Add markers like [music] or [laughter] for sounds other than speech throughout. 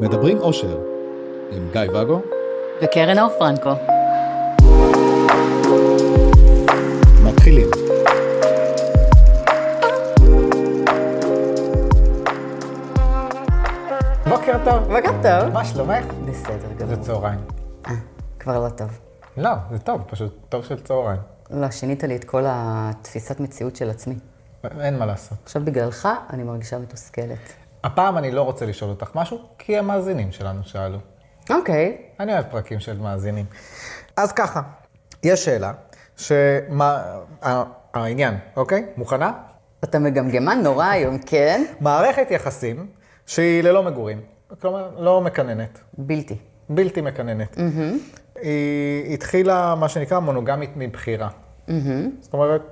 מדברים אושר, עם גיא ואגו וקרן אור פרנקו. מתחילים. בוקר טוב. בוקר טוב. מה שלומך? בסדר זה גמור. צהריים. אה, כבר לא טוב. לא, זה טוב, פשוט טוב של צהריים. לא, שינית לי את כל התפיסת מציאות של עצמי. אין מה לעשות. עכשיו בגללך אני מרגישה מתוסכלת. הפעם אני לא רוצה לשאול אותך משהו, כי המאזינים שלנו שאלו. אוקיי, אני אוהב פרקים של מאזינים. אז ככה, יש שאלה, שמה... העניין, אוקיי? מוכנה? אתה מגמגמן נורא היום, כן? מערכת יחסים שהיא ללא מגורים. כלומר, לא מקננת. בלתי. בלתי מקננת. היא התחילה, מה שנקרא, מונוגמית מבחירה. זאת אומרת,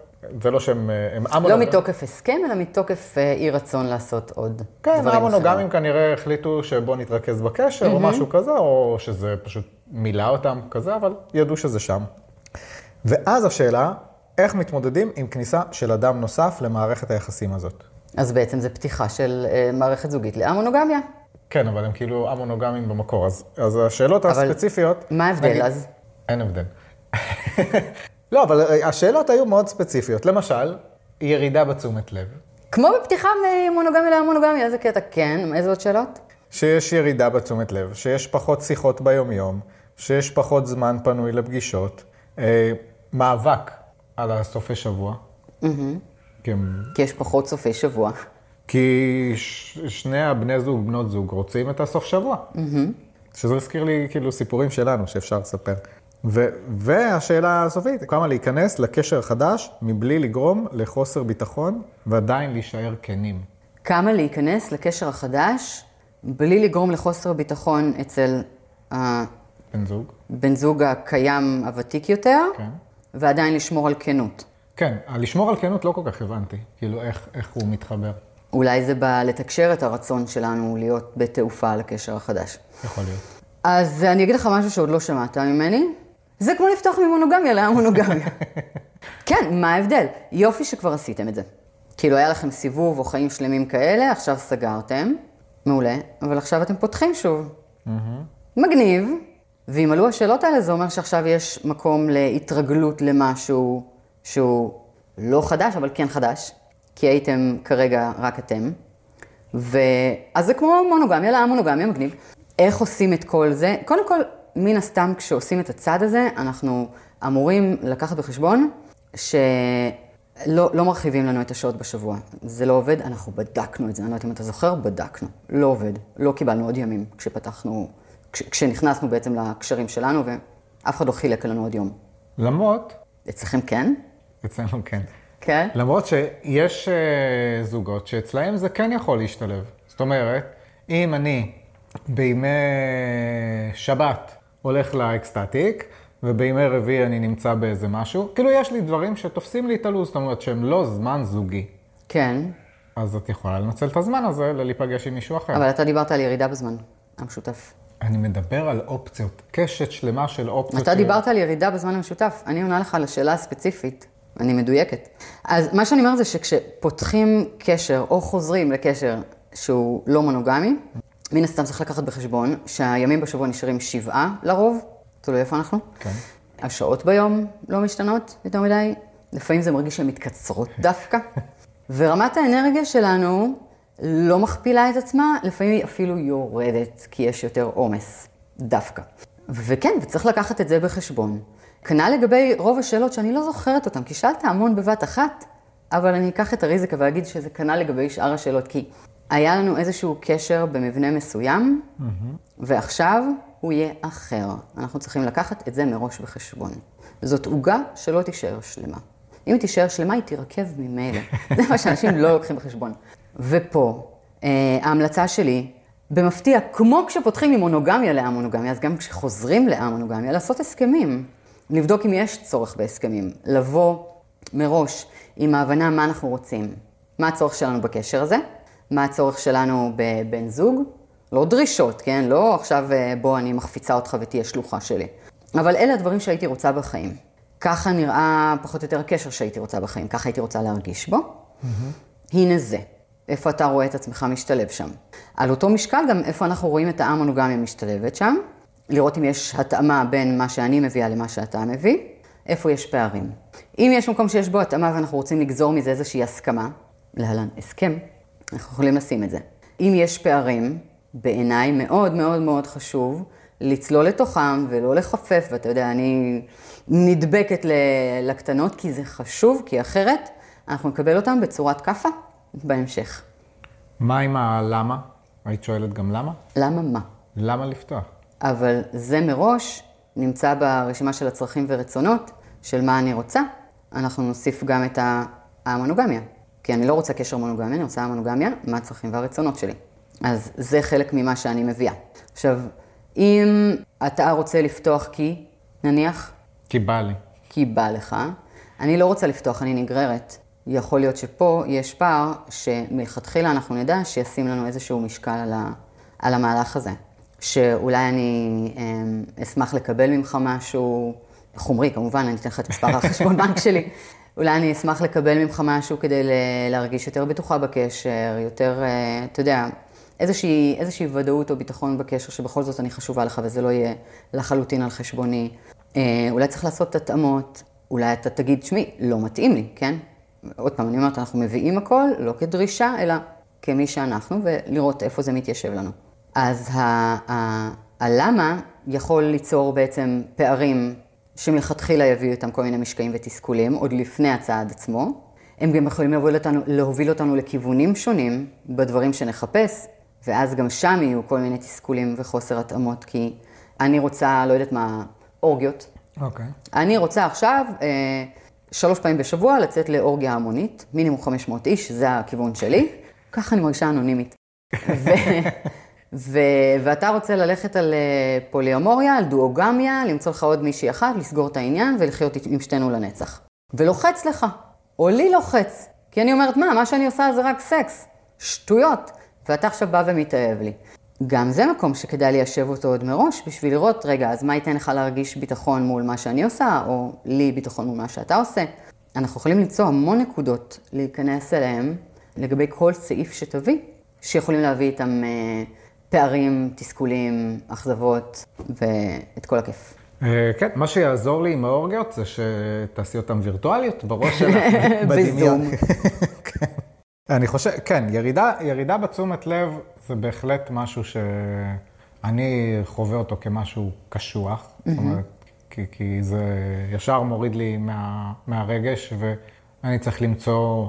זה לא שהם... הם לא המונוגמ- מתוקף הסכם, אלא מתוקף אה, אי רצון לעשות עוד כן, דברים המונוגמים אחרים. כנראה החליטו שבוא נתרכז בקשר או משהו כזה, או שזה פשוט מילא אותם כזה, אבל ידעו שזה שם. ואז השאלה, איך מתמודדים עם כניסה של אדם נוסף למערכת היחסים הזאת? אז בעצם זה פתיחה של אה, מערכת זוגית להמונוגמיה. כן, אבל הם כאילו המונוגמים במקור, אז, אז השאלות אבל הספציפיות... מה ההבדל נגיד- אז? אין הבדל. לא, אבל השאלות היו מאוד ספציפיות. למשל, ירידה בתשומת לב, כמו בפתיחה ממונוגמיה להמונוגמיה, איזה קטע כן? איזה עוד שאלות? שיש ירידה בתשומת לב, שיש פחות שיחות ביומיום, שיש פחות זמן פנוי לפגישות, אה, מאבק על הסופי שבוע. כי, הם- כי יש פחות סופי שבוע. כי ש, שני הבני זוג, בנות זוג, רוצים את הסוף שבוע. שזה הזכיר לי כאילו סיפורים שלנו שאפשר לספר. ו, והשאלה הסופית, כמה להיכנס לקשר חדש מבלי לגרום לחוסר ביטחון ועדיין להישאר כנים. כמה להיכנס לקשר החדש בלי לגרום לחוסר ביטחון אצל בן זוג? הבן זוג הקיים הוותיק יותר, כן. ועדיין לשמור על כנות. כן, לשמור על כנות לא כל כך הבנתי, כאילו איך, איך הוא מתחבר, אולי זה בא לתקשר את הרצון שלנו להיות בתעופה לקשר החדש. יכול להיות. אז אני אגיד לך משהו שעוד לא שמעת ממני. זה כמו לפתוח ממונוגמיה להמונוגמיה. [laughs] כן, מה ההבדל? יופי שכבר עשיתם את זה. כאילו היה לכם סיבוב או חיים שלמים כאלה, עכשיו סגרתם, מעולה, אבל עכשיו אתם פותחים שוב. מגניב, ואם עלו השאלות האלה, זה אומר שעכשיו יש מקום להתרגלות למשהו שהוא לא חדש, אבל כן חדש, כי הייתם כרגע רק אתם. ואז זה כמו מונוגמיה, להמונוגמיה, מגניב. איך עושים את כל זה? קודם כל, מן הסתם, כשעושים את הצעד הזה, אנחנו אמורים לקחת בחשבון שלא לא מרחיבים לנו את השעות בשבוע. זה לא עובד, אנחנו בדקנו את זה, אני לא יודעת אם אתה זוכר, בדקנו. לא עובד, לא קיבלנו עוד ימים כשפתחנו, כש, כשנכנסנו בעצם לקשרים שלנו, ואף אחד לא חילק לנו עוד יום. למרות, אצלכם כן? אצלנו כן, כן? למרות שיש uh, זוגות שאצלהם זה כן יכול להשתלב. זאת אומרת, אם אני בימי שבת הולך לאקסטטיק, ובימי רביעי אני נמצא באיזה משהו, כאילו יש לי דברים שתופסים לי את הלו"ז, זאת אומרת שהם לא זמן זוגי. כן, אז את יכולה לנצל את הזמן הזה ללהיפגש עם מישהו אחר. אבל אתה דיברת על ירידה בזמן המשותף. אני מדבר על אופציות, קשת שלמה של אופציות. אתה של- דיברת על ירידה בזמן המשותף, אני עונה לך על השאלה הספציפית, אני מדויקת. אז מה שאני אומרת זה שכשפותחים קשר או חוזרים לקשר שהוא לא מונוגמי, מן הסתם צריך לקחת בחשבון שהימים בשבוע נשארים שבעה לרוב, תלוי איפה אנחנו. כן. השעות ביום לא משתנות יותר מדי, לפעמים זה מרגיש שהן מתקצרות דווקא. [laughs] ורמת האנרגיה שלנו לא מכפילה את עצמה, לפעמים היא אפילו יורדת, כי יש יותר עומס, דווקא. וכן, וצריך לקחת את זה בחשבון. כנ"ל לגבי רוב השאלות שאני לא זוכרת אותן, כי שאלת המון בבת אחת, אבל אני אקח את הריזיקה ואגיד שזה כנ"ל לגבי שאר השאלות, כי היה לנו איזשהו קשר במבנה מסוים, ועכשיו הוא יהיה אחר. אנחנו צריכים לקחת את זה מראש בחשבון. זאת עוגה שלא תישאר שלמה. אם היא תישאר שלמה, היא תירקב ממילא. [laughs] זה מה שאנשים לא לוקחים בחשבון. ופה, אה, ההמלצה שלי, במפתיע, כמו כשפותחים ממונוגמיה להמונוגמיה, אז גם כשחוזרים להמונוגמיה, לעשות הסכמים. לבדוק אם יש צורך בהסכמים. לבוא מראש עם ההבנה מה אנחנו רוצים. מה הצורך שלנו בקשר הזה? מה הצורך שלנו בבן זוג? לא דרישות, כן? לא עכשיו אה, בוא אני מחפיצה אותך ותהיה שלוחה שלי. אבל אלה הדברים שהייתי רוצה בחיים. ככה נראה פחות או יותר הקשר שהייתי רוצה בחיים, ככה הייתי רוצה להרגיש בו. הנה זה. איפה אתה רואה את עצמך משתלב שם. על אותו משקל גם איפה אנחנו רואים את האמונוגמיה משתלבת שם, לראות אם יש התאמה בין מה שאני מביאה למה שאתה מביא, איפה יש פערים. אם יש מקום שיש בו התאמה ואנחנו רוצים לגזור מזה איזושהי הסכמה, להלן הסכם, אנחנו יכולים לשים את זה. אם יש פערים, בעיניי מאוד מאוד מאוד חשוב לצלול לתוכם ולא לחפף, ואתה יודע, אני נדבקת לקטנות כי זה חשוב, כי אחרת אנחנו נקבל אותם בצורת כאפה בהמשך. מה עם הלמה? היית שואלת גם למה? למה מה? למה לפתוח? אבל זה מראש נמצא ברשימה של הצרכים ורצונות של מה אני רוצה. אנחנו נוסיף גם את המונוגמיה. כי אני לא רוצה קשר מונוגמיה, אני רוצה מונוגמיה, מה הצרכים והרצונות שלי. אז זה חלק ממה שאני מביאה. עכשיו, אם אתה רוצה לפתוח כי, נניח? כי בא לי. כי בא לך. אני לא רוצה לפתוח, אני נגררת. יכול להיות שפה יש פער שמלכתחילה אנחנו נדע שישים לנו איזשהו משקל על, ה, על המהלך הזה. שאולי אני אמ, אשמח לקבל ממך משהו חומרי, כמובן, אני אתן לך את מספר [laughs] החשבון בנק שלי. אולי אני אשמח לקבל ממך משהו כדי להרגיש יותר בטוחה בקשר, יותר, אה, אתה יודע, איזושהי, איזושהי ודאות או ביטחון בקשר שבכל זאת אני חשובה לך וזה לא יהיה לחלוטין על חשבוני. אה, אולי צריך לעשות התאמות, אולי אתה תגיד, שמי, לא מתאים לי, כן? עוד פעם, אני אומרת, אנחנו מביאים הכל, לא כדרישה, אלא כמי שאנחנו, ולראות איפה זה מתיישב לנו. אז הלמה יכול ליצור בעצם פערים שמלכתחילה יביאו איתם כל מיני משקעים ותסכולים, עוד לפני הצעד עצמו. הם גם יכולים להוביל אותנו, להוביל אותנו לכיוונים שונים בדברים שנחפש, ואז גם שם יהיו כל מיני תסכולים וחוסר התאמות, כי אני רוצה, לא יודעת מה, אורגיות. אוקיי. Okay. אני רוצה עכשיו, אה, שלוש פעמים בשבוע, לצאת לאורגיה המונית, מינימום 500 איש, זה הכיוון שלי. ככה אני מרגישה אנונימית. [laughs] ו... ו... ואתה רוצה ללכת על אה, פוליומוריה, על דואוגמיה, למצוא לך עוד מישהי אחת, לסגור את העניין ולחיות עם שתינו לנצח. ולוחץ לך, או לי לוחץ, כי אני אומרת, מה, מה שאני עושה זה רק סקס, שטויות, ואתה עכשיו בא ומתאהב לי. גם זה מקום שכדאי ליישב אותו עוד מראש, בשביל לראות, רגע, אז מה ייתן לך להרגיש ביטחון מול מה שאני עושה, או לי ביטחון מול מה שאתה עושה. אנחנו יכולים למצוא המון נקודות להיכנס אליהן לגבי כל סעיף שתביא, שיכולים להביא איתם... אה, פערים, תסכולים, אכזבות ואת כל הכיף. אה, כן, מה שיעזור לי עם האורגיות זה שתעשי אותן וירטואליות בראש שלך, [laughs] בדמיון. [laughs] כן. אני חושב, כן, ירידה, ירידה בתשומת לב זה בהחלט משהו שאני חווה אותו כמשהו קשוח. זאת אומרת, כי, כי זה ישר מוריד לי מה, מהרגש, ואני צריך למצוא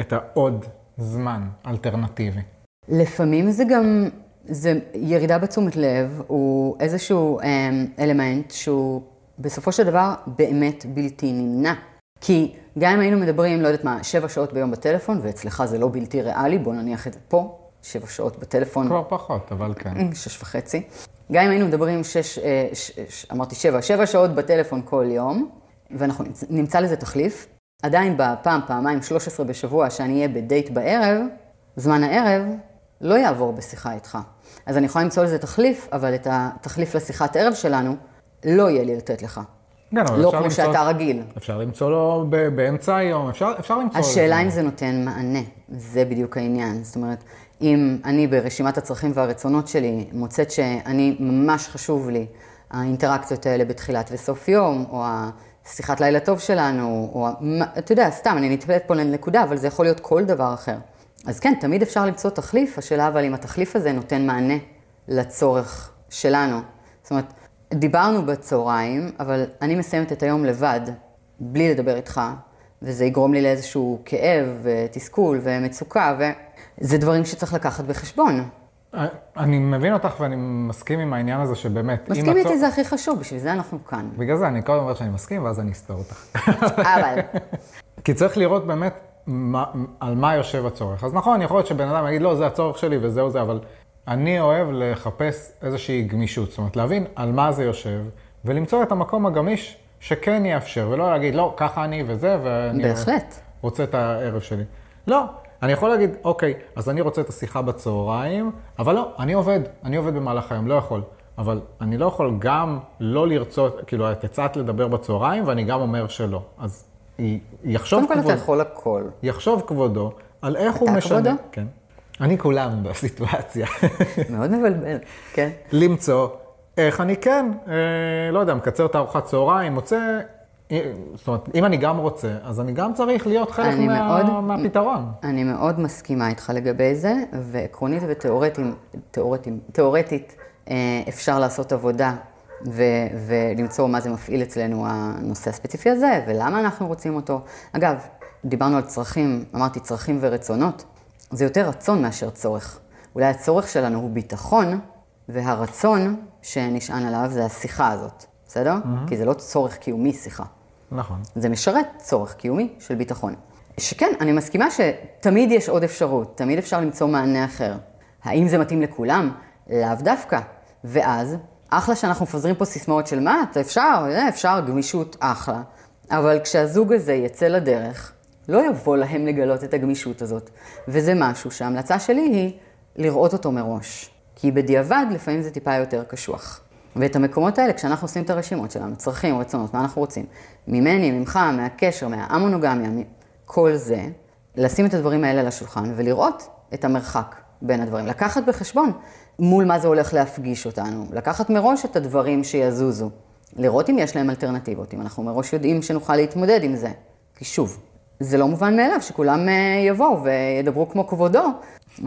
את העוד זמן אלטרנטיבי. לפעמים זה גם זה ירידה בתשומת לב, הוא איזשהו אמ, אלמנט שהוא בסופו של דבר באמת בלתי נמנע. כי גם אם היינו מדברים, לא יודעת מה, שבע שעות ביום בטלפון, ואצלך זה לא בלתי ריאלי, בוא נניח את זה פה, שבע שעות בטלפון. כבר פחות, אבל כן. שש וחצי. גם אם היינו מדברים שש, אה, ש, ש, אמרתי שבע, שבע שעות בטלפון כל יום, ואנחנו נמצא לזה תחליף, עדיין בפעם, פעמיים, 13 בשבוע, שאני אהיה בדייט בערב, זמן הערב, לא יעבור בשיחה איתך. אז אני יכולה למצוא לזה תחליף, אבל את התחליף לשיחת ערב שלנו, לא יהיה לי לתת לך. כן, אבל לא אפשר כמו למצוא... שאתה רגיל. אפשר למצוא לו באמצע היום, אפשר, אפשר למצוא... השאלה אם זה נותן מענה, זה בדיוק העניין. זאת אומרת, אם אני ברשימת הצרכים והרצונות שלי מוצאת שאני, ממש חשוב לי האינטראקציות האלה בתחילת וסוף יום, או השיחת לילה טוב שלנו, או, אתה יודע, סתם, אני נטפלת פה לנקודה, אבל זה יכול להיות כל דבר אחר. אז כן, תמיד אפשר למצוא תחליף, השאלה אבל אם התחליף הזה נותן מענה לצורך שלנו. זאת אומרת, דיברנו בצהריים, אבל אני מסיימת את היום לבד, בלי לדבר איתך, וזה יגרום לי לאיזשהו כאב ותסכול ומצוקה, וזה דברים שצריך לקחת בחשבון. אני מבין אותך ואני מסכים עם העניין הזה שבאמת... מסכים איתי הצור... זה הכי חשוב, בשביל זה אנחנו כאן. בגלל זה אני קודם אומר שאני מסכים, ואז אני אסתור אותך. אבל... כי צריך לראות באמת מה, על מה יושב הצורך. אז נכון, יכול להיות שבן אדם יגיד, לא, זה הצורך שלי וזהו זה, אבל אני אוהב לחפש איזושהי גמישות. זאת אומרת, להבין על מה זה יושב, ולמצוא את המקום הגמיש שכן יאפשר, ולא להגיד, לא, ככה אני וזה, ואני בהחלט. רוצה את הערב שלי. לא, אני יכול להגיד, אוקיי, אז אני רוצה את השיחה בצהריים, אבל לא, אני עובד, אני עובד במהלך היום, לא יכול. אבל אני לא יכול גם לא לרצות, כאילו, את הצעת לדבר בצהריים, ואני גם אומר שלא. אז יחשוב כבודו. קודם כל אתה יכול הכל. יחשוב כבודו על איך הוא משנה. אתה כבודו? כן. אני כולם בסיטואציה. [laughs] מאוד מבלבל, כן. למצוא איך אני כן, אה, לא יודע, מקצר את הארוחת צהריים, מוצא, אה, זאת אומרת, אם אני גם רוצה, אז אני גם צריך להיות חלק מה, מאוד- מהפתרון. אני מאוד מסכימה איתך לגבי זה, ועקרונית ותיאורטית, תיאורטית, תיאורטית אה, אפשר לעשות עבודה ו, ולמצוא מה זה מפעיל אצלנו הנושא הספציפי הזה, ולמה אנחנו רוצים אותו. אגב, דיברנו על צרכים, אמרתי צרכים ורצונות, זה יותר רצון מאשר צורך. אולי הצורך שלנו הוא ביטחון, והרצון שנשען עליו זה השיחה הזאת, בסדר? כי זה לא צורך קיומי שיחה. נכון. זה משרת צורך קיומי של ביטחון. שכן, אני מסכימה שתמיד יש עוד אפשרות, תמיד אפשר למצוא מענה אחר. האם זה מתאים לכולם? לאו דווקא. ואז, אחלה שאנחנו מפזרים פה סיסמאות של מה, אתה אפשר, אה, אפשר, גמישות, אחלה. אבל כשהזוג הזה יצא לדרך, לא יבוא להם לגלות את הגמישות הזאת. וזה משהו שההמלצה שלי היא לראות אותו מראש. כי בדיעבד לפעמים זה טיפה יותר קשוח. ואת המקומות האלה, כשאנחנו עושים את הרשימות שלנו, צרכים, רצונות, מה אנחנו רוצים, ממני, ממך, מהקשר, מהמונוגמיה, כל זה, לשים את הדברים האלה על השולחן ולראות את המרחק בין הדברים. לקחת בחשבון מול מה זה הולך להפגיש אותנו, לקחת מראש את הדברים שיזוזו, לראות אם יש להם אלטרנטיבות, אם אנחנו מראש יודעים שנוכל להתמודד עם זה. כי שוב, זה לא מובן מאליו שכולם אה, יבואו וידברו כמו כבודו,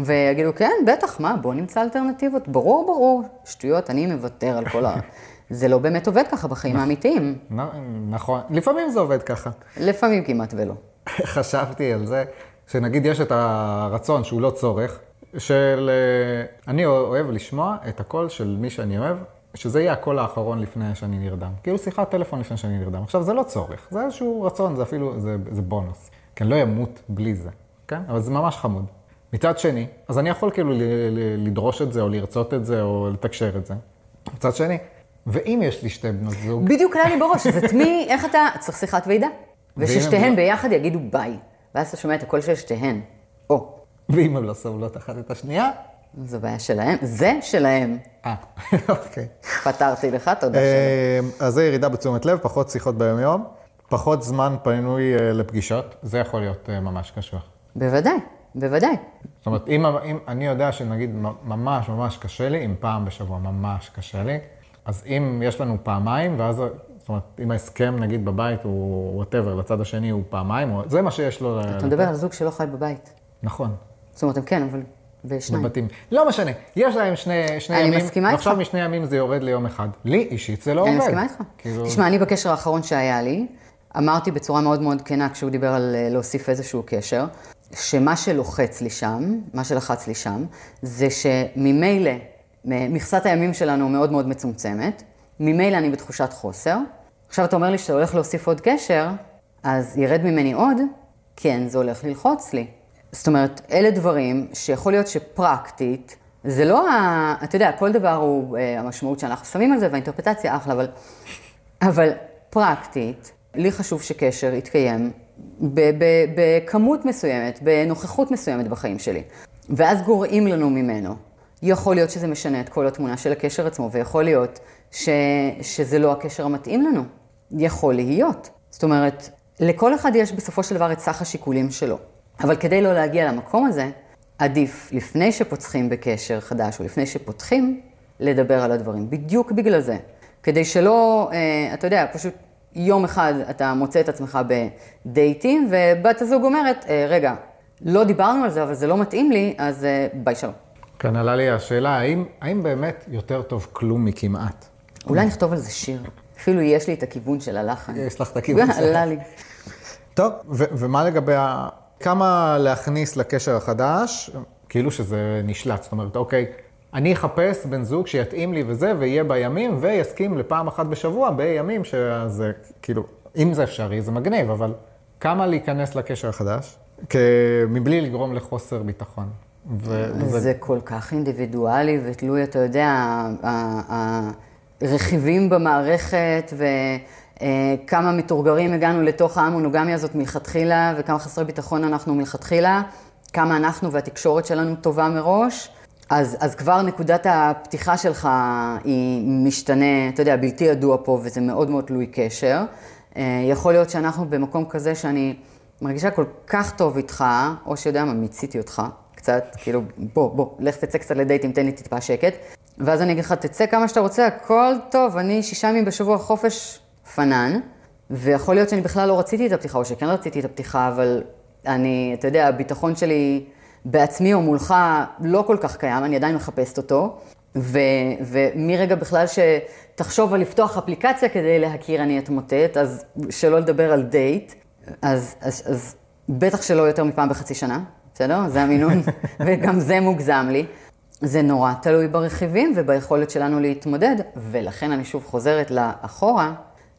ויגידו, כן, בטח, מה, בואו נמצא אלטרנטיבות. ברור, ברור, שטויות, אני מוותר על כל ה... [laughs] זה לא באמת עובד ככה בחיים האמיתיים. נ- נכון, לפעמים זה עובד ככה. לפעמים כמעט ולא. [laughs] חשבתי על זה, שנגיד יש את הרצון שהוא לא צורך, של... אה, אני אוהב לשמוע את הקול של מי שאני אוהב, שזה יהיה הקול האחרון לפני שאני נרדם. כאילו שיחת טלפון לפני שאני נרדם. עכשיו, זה לא צורך, זה איזשהו רצון, זה אפילו, זה, זה בונוס. כי אני לא אמות בלי זה, כן? אבל זה ממש חמוד. מצד שני, אז אני יכול כאילו לדרוש את זה, או לרצות את זה, או לתקשר את זה. מצד שני, ואם יש לי שתי בנות זוג, בדיוק עלה לי בראש, אז את מי, איך אתה, צריך שיחת ועידה. וששתיהן הם- ביחד יגידו ביי. ואז אתה שומע את הקול של שתיהן. או, ואם הן לא סובלות אחת את השנייה, זו בעיה שלהם, זה שלהם. אה, [laughs] אוקיי. פתרתי לך, תודה. אה, אז זה ירידה בתשומת לב, פחות שיחות ביום-יום, פחות זמן פנוי אה, לפגישות, זה יכול להיות אה, ממש קשוח. בוודאי, בוודאי. זאת אומרת, אם, אם אני יודע שנגיד ממש ממש קשה לי, אם פעם בשבוע ממש קשה לי, אז אם יש לנו פעמיים, ואז, זאת אומרת, אם ההסכם נגיד בבית הוא whatever, לצד השני הוא פעמיים, או, זה מה שיש לו... אתה מדבר על זוג שלא חי בבית. נכון, זאת אומרת, הם כן, אבל... ושניים. בבתים. לא משנה, יש להם שני, שני אני ימים, מסכימה ועכשיו איתך. משני ימים זה יורד ליום אחד. לי אישית זה לא עובד. אני מסכימה איתך. כאילו, תשמע, אני בקשר האחרון שהיה לי, אמרתי בצורה מאוד מאוד כנה, כשהוא דיבר על אה, להוסיף איזשהו קשר, שמה שלוחץ לי שם, מה שלחץ לי שם, זה שממילא, מכסת הימים שלנו מאוד מאוד מצומצמת, ממילא אני בתחושת חוסר. עכשיו אתה אומר לי שאתה הולך להוסיף עוד קשר, אז ירד ממני עוד, כן, זה הולך ללחוץ לי. זאת אומרת, אלה דברים שיכול להיות שפרקטית, זה לא ה... אתה יודע, כל דבר הוא אה, המשמעות שאנחנו שמים על זה, והאינטרפטציה אחלה, אבל, אבל פרקטית, לי חשוב שקשר יתקיים בכמות מסוימת, בנוכחות מסוימת בחיים שלי. ואז גורעים לנו ממנו. יכול להיות שזה משנה את כל התמונה של הקשר עצמו, ויכול להיות ש... שזה לא הקשר המתאים לנו. יכול להיות. זאת אומרת, לכל אחד יש בסופו של דבר את סך השיקולים שלו. אבל כדי לא להגיע למקום הזה, עדיף לפני שפותחים בקשר חדש, או לפני שפותחים, לדבר על הדברים. בדיוק בגלל זה. כדי שלא, אה, אתה יודע, פשוט יום אחד אתה מוצא את עצמך בדייטים, ובת הזוג אומרת, אה, רגע, לא דיברנו על זה, אבל זה לא מתאים לי, אז אה, ביי שלום. כאן עלה לי השאלה, האם, האם באמת יותר טוב כלום מכמעט? אולי נכתוב על זה שיר. אפילו יש לי את הכיוון של הלחן. יש לך את הכיוון שלך. [laughs] עלה לי. טוב, ומה לגבי. כמה להכניס לקשר החדש, כאילו שזה נשלט, זאת אומרת, אוקיי, אני אחפש בן זוג שיתאים לי וזה, ויהיה בימים, ויסכים לפעם אחת בשבוע בימים שזה, כאילו, אם זה אפשרי, זה מגניב, אבל כמה להיכנס לקשר החדש, מבלי לגרום לחוסר ביטחון. ו- וזה זה כל כך אינדיבידואלי ותלוי, אתה יודע, הרכיבים במערכת וכמה מתורגרים הגענו לתוך המונוגמיה הזאת מלכתחילה וכמה חסרי ביטחון אנחנו מלכתחילה, כמה אנחנו והתקשורת שלנו טובה מראש. אז, אז כבר נקודת הפתיחה שלך היא משתנה, אתה יודע, בלתי ידוע פה, וזה מאוד מאוד תלוי קשר. אה, יכול להיות שאנחנו במקום כזה שאני מרגישה כל כך טוב איתך, או שיודע מה, מיציתי אותך, קצת, כאילו, בוא, בוא, לך תצא קצת לדייטים, תן לי טיפה שקט. ואז אני אגיד לך, תצא כמה שאתה רוצה, הכל טוב, אני שישה ימים בשבוע חופש פנן, ויכול להיות שאני בכלל לא רציתי את הפתיחה, או שכן רציתי את הפתיחה, אבל אני, אתה יודע, הביטחון שלי בעצמי או מולך לא כל כך קיים, אני עדיין מחפשת אותו. ו, ומרגע בכלל שתחשוב על לפתוח אפליקציה כדי להכיר אני אתמוטט, אז שלא לדבר על דייט, אז, אז, אז בטח שלא יותר מפעם בחצי שנה, בסדר? זה המינון, [laughs] וגם זה מוגזם לי. זה נורא תלוי ברכיבים וביכולת שלנו להתמודד, ולכן אני שוב חוזרת לאחורה,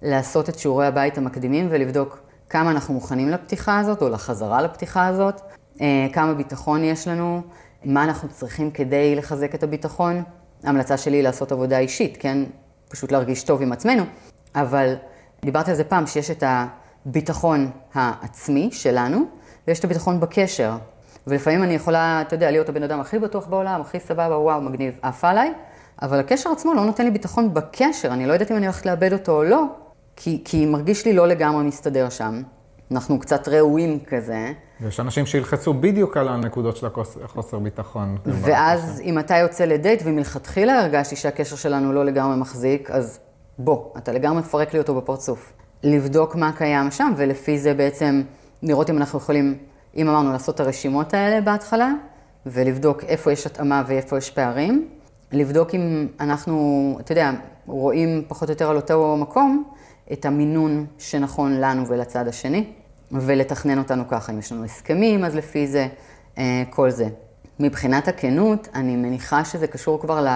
לעשות את שיעורי הבית המקדימים ולבדוק כמה אנחנו מוכנים לפתיחה הזאת, או לחזרה לפתיחה הזאת, אה, כמה ביטחון יש לנו, מה אנחנו צריכים כדי לחזק את הביטחון. ההמלצה שלי היא לעשות עבודה אישית, כן? פשוט להרגיש טוב עם עצמנו, אבל דיברתי על זה פעם, שיש את הביטחון העצמי שלנו, ויש את הביטחון בקשר. ולפעמים אני יכולה, אתה יודע, להיות הבן אדם הכי בטוח בעולם, הכי סבבה, וואו, מגניב, עף עליי, אבל הקשר עצמו לא נותן לי ביטחון בקשר, אני לא יודעת אם אני הולכת לאבד אותו או לא, כי, כי מרגיש לי לא לגמרי מסתדר שם. אנחנו קצת ראויים כזה. יש אנשים שילחצו בדיוק על הנקודות של החוסר ביטחון. ואז אם אתה יוצא לדייט ומלכתחילה הרגשתי שהקשר שלנו לא לגמרי מחזיק, אז בוא, אתה לגמרי מפרק לי אותו בפרצוף. לבדוק מה קיים שם, ולפי זה בעצם לראות אם אנחנו יכולים, אם אמרנו, לעשות את הרשימות האלה בהתחלה, ולבדוק איפה יש התאמה ואיפה יש פערים. לבדוק אם אנחנו, אתה יודע, רואים פחות או יותר על אותו מקום, את המינון שנכון לנו ולצד השני, ולתכנן אותנו ככה. אם יש לנו הסכמים, אז לפי זה, אה, כל זה. מבחינת הכנות, אני מניחה שזה קשור כבר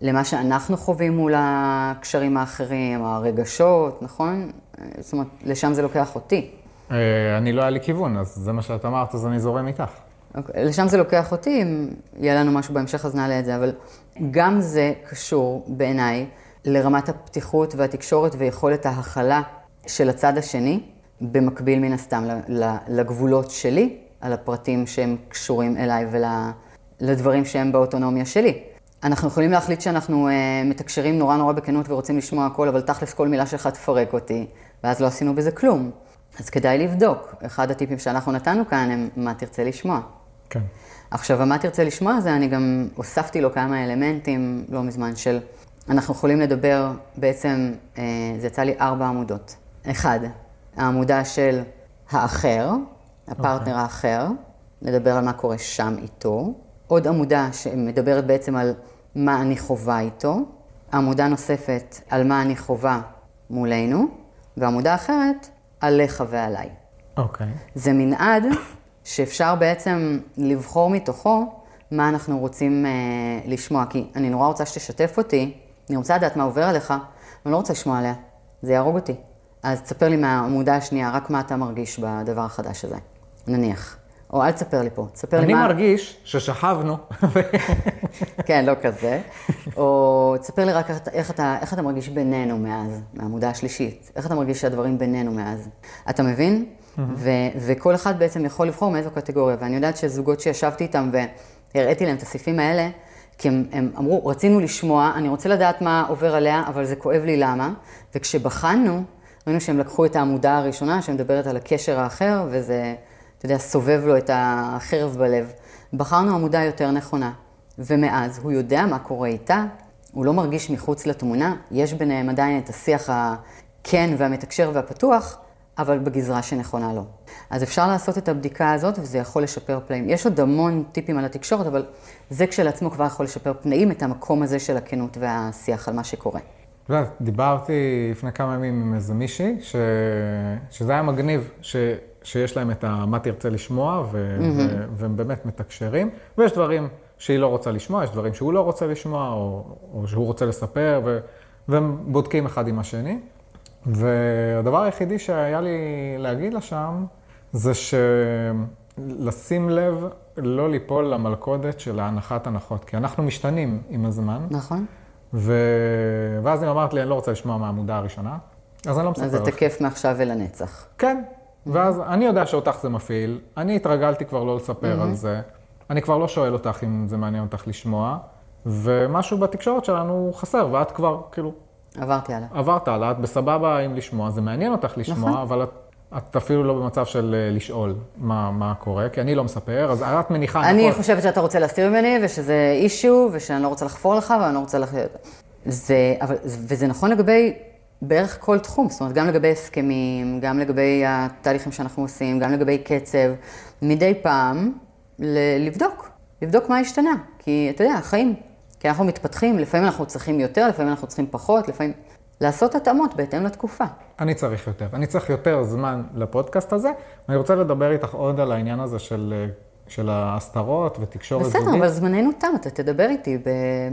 למה שאנחנו חווים מול הקשרים האחרים, הרגשות, נכון? אה, זאת אומרת, לשם זה לוקח אותי. אה, אני לא היה לי כיוון, אז זה מה שאת אמרת, אז אני זורם איתך. אוקיי, לשם זה לוקח אותי, אם יהיה לנו משהו בהמשך אז נעלה את זה, אבל גם זה קשור בעיניי לרמת הפתיחות והתקשורת ויכולת ההכלה של הצד השני, במקביל מן הסתם לגבולות שלי, על הפרטים שהם קשורים אליי ולדברים שהם באוטונומיה שלי. אנחנו יכולים להחליט שאנחנו uh, מתקשרים נורא נורא בכנות ורוצים לשמוע הכל, אבל תכלס כל מילה שלך תפרק אותי, ואז לא עשינו בזה כלום. אז כדאי לבדוק. אחד הטיפים שאנחנו נתנו כאן הם מה תרצה לשמוע. כן. עכשיו, מה תרצה לשמוע זה, אני גם הוספתי לו כמה אלמנטים לא מזמן של אנחנו יכולים לדבר בעצם, אה, זה יצא לי ארבע עמודות. אחד, העמודה של האחר, הפרטנר okay. אוקיי. האחר, לדבר על מה קורה שם איתו. עוד עמודה שמדברת בעצם על מה אני חווה איתו. עמודה נוספת על מה אני חווה מולנו, ועמודה אחרת עליך ועליי. אוקיי. Okay. זה מנעד שאפשר בעצם לבחור מתוכו מה אנחנו רוצים אה, לשמוע, כי אני נורא רוצה שתשתף אותי אני רוצה לדעת מה עובר עליך, אני לא רוצה לשמוע עליה, זה יהרוג אותי. אז תספר לי מהעמודה השנייה, רק מה אתה מרגיש בדבר החדש הזה, נניח. או אל תספר לי פה, תספר לי מה... אני מרגיש ששכבנו. כן, לא כזה. או תספר לי רק איך אתה, איך אתה מרגיש בינינו מאז, מהעמודה השלישית. איך אתה מרגיש שהדברים בינינו מאז. אתה מבין? ו- וכל אחד בעצם יכול לבחור מאיזו קטגוריה. ואני יודעת שזוגות שישבתי איתם והראיתי להם את הסעיפים האלה, כי הם, הם אמרו, רצינו לשמוע, אני רוצה לדעת מה עובר עליה, אבל זה כואב לי למה. וכשבחנו, ראינו שהם לקחו את העמודה הראשונה, שמדברת על הקשר האחר, וזה, אתה יודע, סובב לו את החרב בלב. בחרנו עמודה יותר נכונה. ומאז הוא יודע מה קורה איתה, הוא לא מרגיש מחוץ לתמונה, יש ביניהם עדיין את השיח הכן והמתקשר והפתוח, אבל בגזרה שנכונה לו. אז אפשר לעשות את הבדיקה הזאת וזה יכול לשפר פלאים. יש עוד המון טיפים על התקשורת, אבל זה כשלעצמו כבר יכול לשפר פנאים, את המקום הזה של הכנות והשיח על מה שקורה. את יודעת, דיברתי לפני כמה ימים עם איזה מישהי, ש... שזה היה מגניב, ש... שיש להם את ה... מה תרצה לשמוע, ו... mm-hmm. ו... והם באמת מתקשרים, ויש דברים שהיא לא רוצה לשמוע, יש דברים שהוא לא רוצה לשמוע, או, או שהוא רוצה לספר, ו... והם בודקים אחד עם השני. והדבר היחידי שהיה לי להגיד לה שם, זה שלשים לב לא ליפול למלכודת של ההנחת הנחות, כי אנחנו משתנים עם הזמן. נכון. ו... ואז אם אמרת לי, אני לא רוצה לשמוע מהעמודה הראשונה, אז אני לא מספר לך. אז זה תקף מעכשיו ולנצח. כן, ואז אני יודע שאותך זה מפעיל, אני התרגלתי כבר לא לספר על זה, אני כבר לא שואל אותך אם זה מעניין אותך לשמוע, ומשהו בתקשורת שלנו חסר, ואת כבר, כאילו, עברתי הלאה. עברת הלאה, את בסבבה עם לשמוע, זה מעניין אותך לשמוע, נכון. אבל את, את אפילו לא במצב של אה, לשאול מה, מה קורה, כי אני לא מספר, אז את מניחה, אני נכון, חושבת שאתה רוצה להסתיר ממני, ושזה אישיו, ושאני לא רוצה לחפור לך, ואני לא רוצה לח... זה, אבל, וזה נכון לגבי בערך כל תחום, זאת אומרת, גם לגבי הסכמים, גם לגבי התהליכים שאנחנו עושים, גם לגבי קצב, מדי פעם ל- לבדוק, לבדוק מה השתנה. כי אתה יודע, החיים, כי אנחנו מתפתחים, לפעמים אנחנו צריכים יותר, לפעמים אנחנו צריכים פחות, לפעמים... לעשות התאמות בהתאם לתקופה. אני צריך יותר. אני צריך יותר זמן לפודקאסט הזה, ואני רוצה לדבר איתך עוד על העניין הזה של, אה, של ההסתרות ותקשורת בסדר, זוגית. אבל זמננו תם, אתה תדבר איתי ב-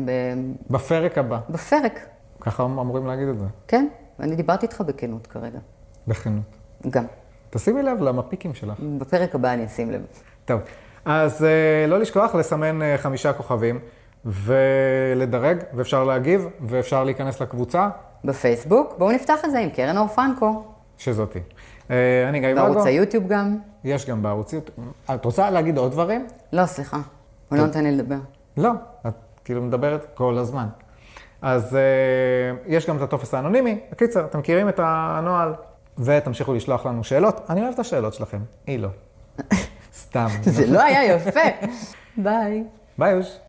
ב- בפרק הבא, בפרק, ככה אמורים להגיד את זה, כן? אני דיברתי איתך בכנות כרגע, בכנות. גם. תשימי לב למפיקים שלך. בפרק הבא אני אשים לב. טוב, אז אה, לא לשכוח לסמן אה, חמישה כוכבים ולדרג, ואפשר להגיב, ואפשר להיכנס לקבוצה, בפייסבוק, בואו נפתח את זה עם קרן אור פרנקו. שזאתי. אה, אני גיא ואגו, בערוץ היוטיוב גם. יש גם בערוץ יוטיוב. את רוצה להגיד עוד דברים? לא, סליחה, הוא לא נותן לי לדבר. לא, את כאילו מדברת כל הזמן. אז אה, יש גם את הטופס האנונימי. בקיצר, אתם מכירים את הנוהל, ותמשיכו לשלוח לנו שאלות. אני אוהב את השאלות שלכם, היא לא. [laughs] סתם. זה לא היה יפה. [laughs] ביי. ביי, יוש.